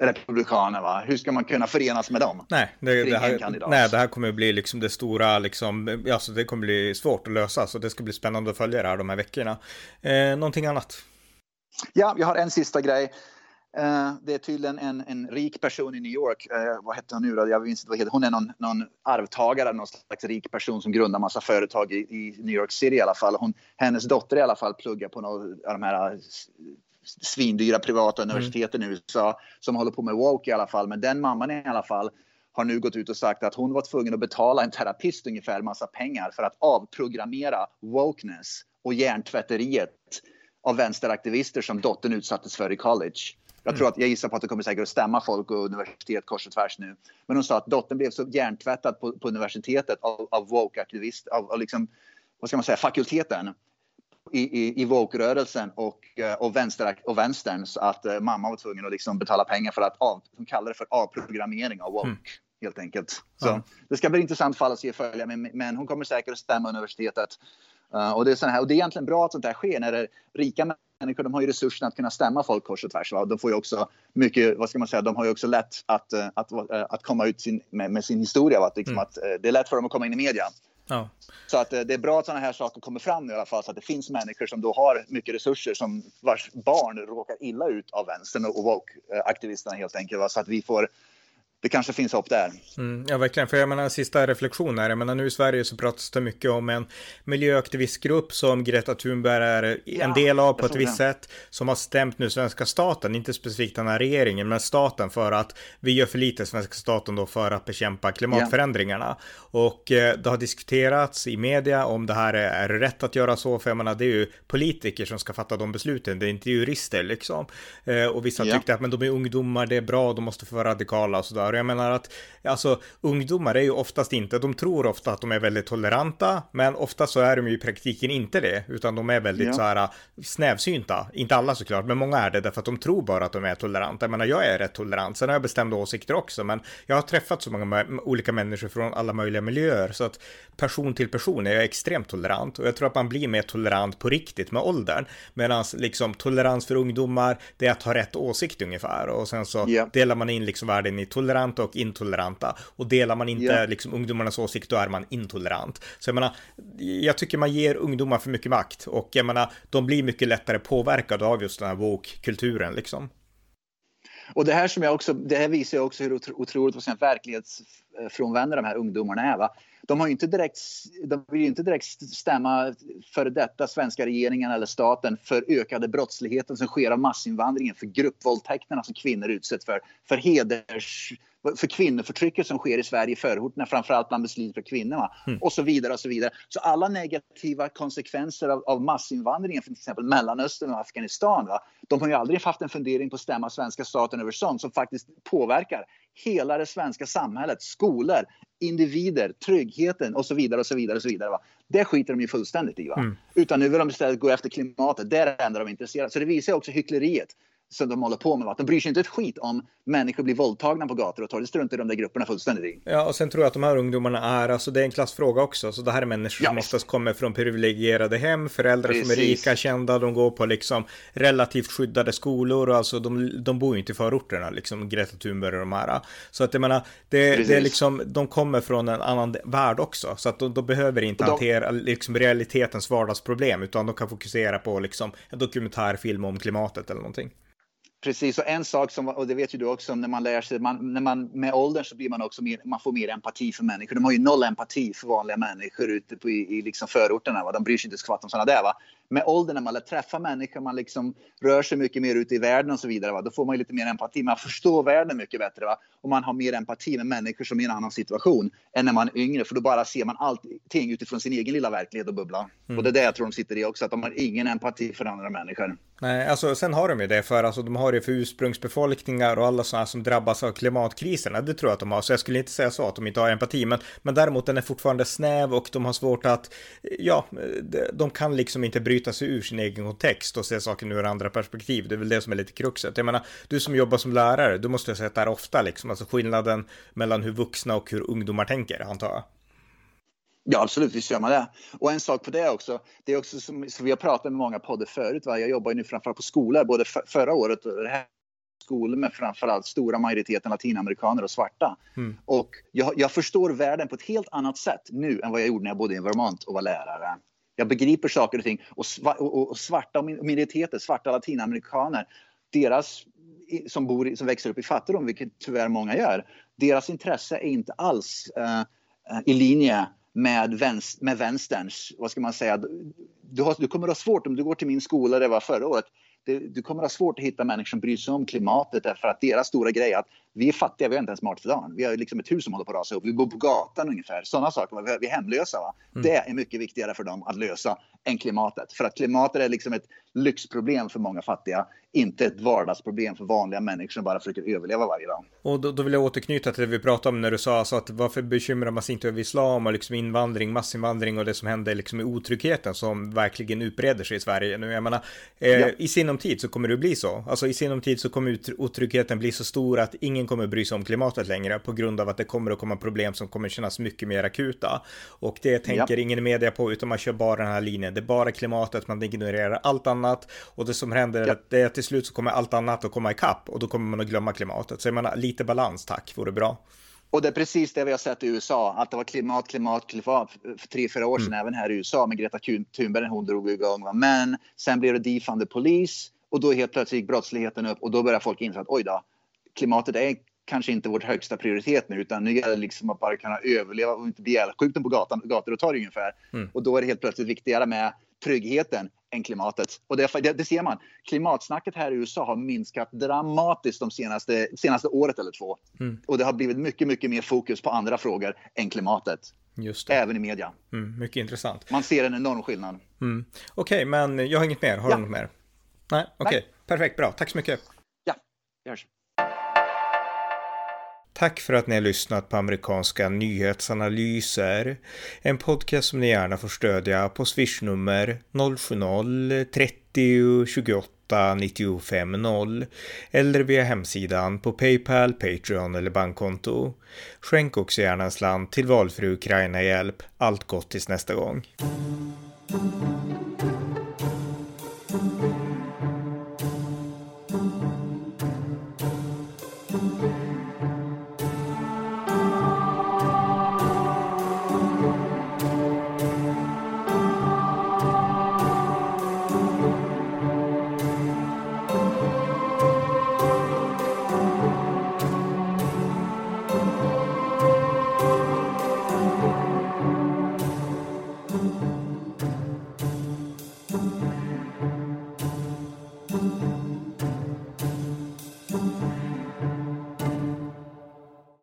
Speaker 2: republikaner. Va? Hur ska man kunna förenas med dem?
Speaker 1: Nej, det, det här, nej, det här kommer bli liksom det stora, liksom, alltså det kommer bli svårt att lösa, så det ska bli spännande att följa det här de här veckorna. Eh, någonting annat?
Speaker 2: Ja, jag har en sista grej. Uh, det är tydligen en, en rik person i New York. Uh, vad heter hon nu då? Jag minns inte vad heter. Hon är någon, någon arvtagare, någon slags rik person som grundar massa företag i, i, New York City i alla fall. Hon, hennes dotter i alla fall pluggar på någon av de här svindyra privata universiteten mm. i USA som håller på med woke i alla fall. Men den mamman i alla fall har nu gått ut och sagt att hon var tvungen att betala en terapist ungefär massa pengar för att avprogrammera wokeness och hjärntvätteriet av vänsteraktivister som dottern utsattes för i college. Jag tror mm. att jag gissar på att det kommer säkert att stämma folk och universitet kors och tvärs nu. Men hon sa att dottern blev så hjärntvättad på, på universitetet av, av woke-aktivister, av, av liksom, vad ska man säga, fakulteten i, i, i woke-rörelsen och, eh, och, vänster, och vänstern så att uh, mamma var tvungen att liksom betala pengar för att av, de kallar det för avprogrammering av woke. Mm. Helt enkelt. Så ja. Det ska bli intressant fall att se följa, men, men hon kommer säkert att stämma universitetet. Uh, och, det är sån här, och det är egentligen bra att sånt här sker när det rika människor de har ju resurserna att kunna stämma folk kors och tvärs. Va? De får ju också mycket, vad ska man säga, de har ju också lätt att, att, att, att komma ut sin, med, med, sin historia. Va? Att, liksom, mm. att, det är lätt för dem att komma in i media. Ja. Så att eh, det är bra att sådana här saker kommer fram nu i alla fall så att det finns människor som då har mycket resurser som vars barn råkar illa ut av vänstern och woke-aktivisterna helt enkelt. Så att vi får det kanske finns hopp där.
Speaker 1: Mm, ja, verkligen. För jag menar, sista reflektion här. Jag menar, nu i Sverige så pratas det mycket om en miljöaktivistgrupp som Greta Thunberg är ja, en del av på ett visst sätt. Som har stämt nu svenska staten, inte specifikt den här regeringen, men staten för att vi gör för lite, svenska staten då, för att bekämpa klimatförändringarna. Ja. Och eh, det har diskuterats i media om det här är, är rätt att göra så, för jag menar, det är ju politiker som ska fatta de besluten, det är inte jurister liksom. Eh, och vissa ja. tyckte att men de är ungdomar, det är bra, de måste få vara radikala och sådär Och jag menar att, alltså ungdomar är ju oftast inte, de tror ofta att de är väldigt toleranta, men ofta så är de ju i praktiken inte det, utan de är väldigt ja. så här snävsynta. Inte alla såklart, men många är det därför att de tror bara att de är toleranta. Jag menar, jag är rätt tolerant, sen har jag bestämda åsikter också, men jag har träffat så många olika människor från alla möjliga miljöer, så att person till person är jag extremt tolerant och jag tror att man blir mer tolerant på riktigt med åldern, medan liksom tolerans för ungdomar, det är att ha rätt åsikt ungefär och sen så yeah. delar man in liksom världen i toleranta och intoleranta och delar man inte yeah. liksom ungdomarnas åsikt då är man intolerant. Så jag menar, jag tycker man ger ungdomar för mycket makt och jag menar, de blir mycket lättare påverkade av just den här woke-kulturen liksom.
Speaker 2: Och det här som jag också, det här visar ju också hur otroligt verklighetsfrånvända de här ungdomarna är. Va? De har ju inte direkt, de vill ju inte direkt stämma för detta svenska regeringen eller staten för ökade brottsligheten som sker av massinvandringen, för gruppvåldtäkterna som kvinnor utsätts för, för heders för kvinnoförtrycket som sker i Sverige i förorterna, framförallt bland muslimska kvinnor mm. och så vidare och så vidare. Så alla negativa konsekvenser av, av massinvandringen från till exempel Mellanöstern och Afghanistan, va? de har ju aldrig haft en fundering på att stämma svenska staten över sånt som faktiskt påverkar hela det svenska samhället, skolor, individer, tryggheten och så vidare och så vidare och så vidare. Va? Det skiter de ju fullständigt i. Va? Mm. Utan nu vill de istället gå efter klimatet. Det är det enda de är intresserade Så det visar också hyckleriet som de håller på med. Va? De bryr sig inte ett skit om människor blir våldtagna på gator och torg. Det struntar de där grupperna fullständigt i.
Speaker 1: Ja, och sen tror jag att de här ungdomarna är, alltså det är en klassfråga också. Så det här är människor ja, som oftast kommer från privilegierade hem, föräldrar Precis. som är rika, kända, de går på liksom relativt skyddade skolor och alltså de, de bor ju inte i förorterna, liksom Greta Thunberg och de här. Så att jag menar, det, det är liksom, de kommer från en annan värld också. Så att de, de behöver inte de... hantera liksom realitetens vardagsproblem, utan de kan fokusera på liksom en dokumentärfilm om klimatet eller någonting.
Speaker 2: Precis, och en sak som, och det vet ju du också, när man lär sig, man, när man, med åldern så blir man också mer, man får mer empati för människor. De har ju noll empati för vanliga människor ute på, i, i liksom förorterna. Va? De bryr sig inte skvatt om sådana där. Va? Med åldern när man lär träffa människor, man liksom rör sig mycket mer ute i världen och så vidare. Va? Då får man ju lite mer empati. Man förstår världen mycket bättre. Va? Och man har mer empati med människor som är i en annan situation än när man är yngre. För då bara ser man allting utifrån sin egen lilla verklighet och bubbla. Mm. Och det är det jag tror de sitter i också, att de har ingen empati för andra människor.
Speaker 1: Nej, alltså sen har de ju det för alltså de har det för ursprungsbefolkningar och alla sådana som drabbas av klimatkriserna. Det tror jag att de har, så jag skulle inte säga så att de inte har empati, men, men däremot den är fortfarande snäv och de har svårt att, ja, de kan liksom inte bryta sig ur sin egen kontext och se saker ur andra perspektiv. Det är väl det som är lite kruxet. Jag menar, du som jobbar som lärare, du måste ha sett det här ofta liksom, alltså skillnaden mellan hur vuxna och hur ungdomar tänker, antar jag.
Speaker 2: Ja, absolut, visst gör man det. Och en sak på det också, det är också som, som vi har pratat med många poddar förut, va? jag jobbar ju nu framförallt på skolor, både för, förra året och det här skolor med framförallt stora majoriteten latinamerikaner och svarta. Mm. Och jag, jag, förstår världen på ett helt annat sätt nu än vad jag gjorde när jag bodde i Vermont och var lärare. Jag begriper saker och ting och, och, och svarta minoriteter, svarta latinamerikaner, deras som, bor, som växer upp i fattigdom, vilket tyvärr många gör, deras intresse är inte alls uh, i linje med, vänst, med vänsterns, vad ska man säga, du, har, du kommer att ha svårt om du går till min skola, det var förra året, det, du kommer att ha svårt att hitta människor som bryr sig om klimatet därför att deras stora grej är att vi är fattiga, vi har inte ens mat för dagen. Vi har liksom ett hus som håller på att rasa ihop, vi bor på gatan ungefär. Sådana saker, vi är hemlösa. Mm. Det är mycket viktigare för dem att lösa än klimatet. För att klimatet är liksom ett lyxproblem för många fattiga, inte ett vardagsproblem för vanliga människor som bara försöker överleva varje dag.
Speaker 1: Och då, då vill jag återknyta till det vi pratade om när du sa alltså att varför bekymrar man sig inte över islam och liksom invandring, massinvandring och det som händer liksom i otryggheten som verkligen utbreder sig i Sverige nu. Jag menar, eh, ja. i sinom tid så kommer det bli så. Alltså i sinom tid så kommer otryggheten bli så stor att ingen kommer bry sig om klimatet längre på grund av att det kommer att komma problem som kommer kännas mycket mer akuta. Och det tänker ja. ingen media på utan man kör bara den här linjen. Det är bara klimatet, man ignorerar allt annat och det som händer ja. är att det, till slut så kommer allt annat att komma ikapp och då kommer man att glömma klimatet. Så jag menar, lite balans tack, vore bra.
Speaker 2: Och det är precis det vi har sett i USA, att det var klimat, klimat, klimat för tre, fyra år sedan, mm. även här i USA med Greta Thunberg, hon drog igång. Men sen blev det defund the police och då helt plötsligt gick brottsligheten upp och då började folk inse att oj då, klimatet är kanske inte vår högsta prioritet nu utan nu gäller det liksom att bara kunna överleva och inte bli ihjälskjuten på gatan, gator och torg ungefär. Mm. Och då är det helt plötsligt viktigare med tryggheten än klimatet. Och det, det, det, ser man. Klimatsnacket här i USA har minskat dramatiskt de senaste, senaste året eller två. Mm. Och det har blivit mycket, mycket mer fokus på andra frågor än klimatet. Även i media.
Speaker 1: Mm, mycket intressant.
Speaker 2: Man ser en enorm skillnad.
Speaker 1: Mm. Okej, okay, men jag har inget mer. Har ja. du något mer? Nej, okej. Okay. Perfekt, bra. Tack så mycket.
Speaker 2: Ja, det görs.
Speaker 1: Tack för att ni har lyssnat på amerikanska nyhetsanalyser. En podcast som ni gärna får stödja på swishnummer 070-30 28 95 0 eller via hemsidan på Paypal, Patreon eller bankkonto. Skänk också gärna en slant till valfri Ukraina-hjälp. Allt gott tills nästa gång.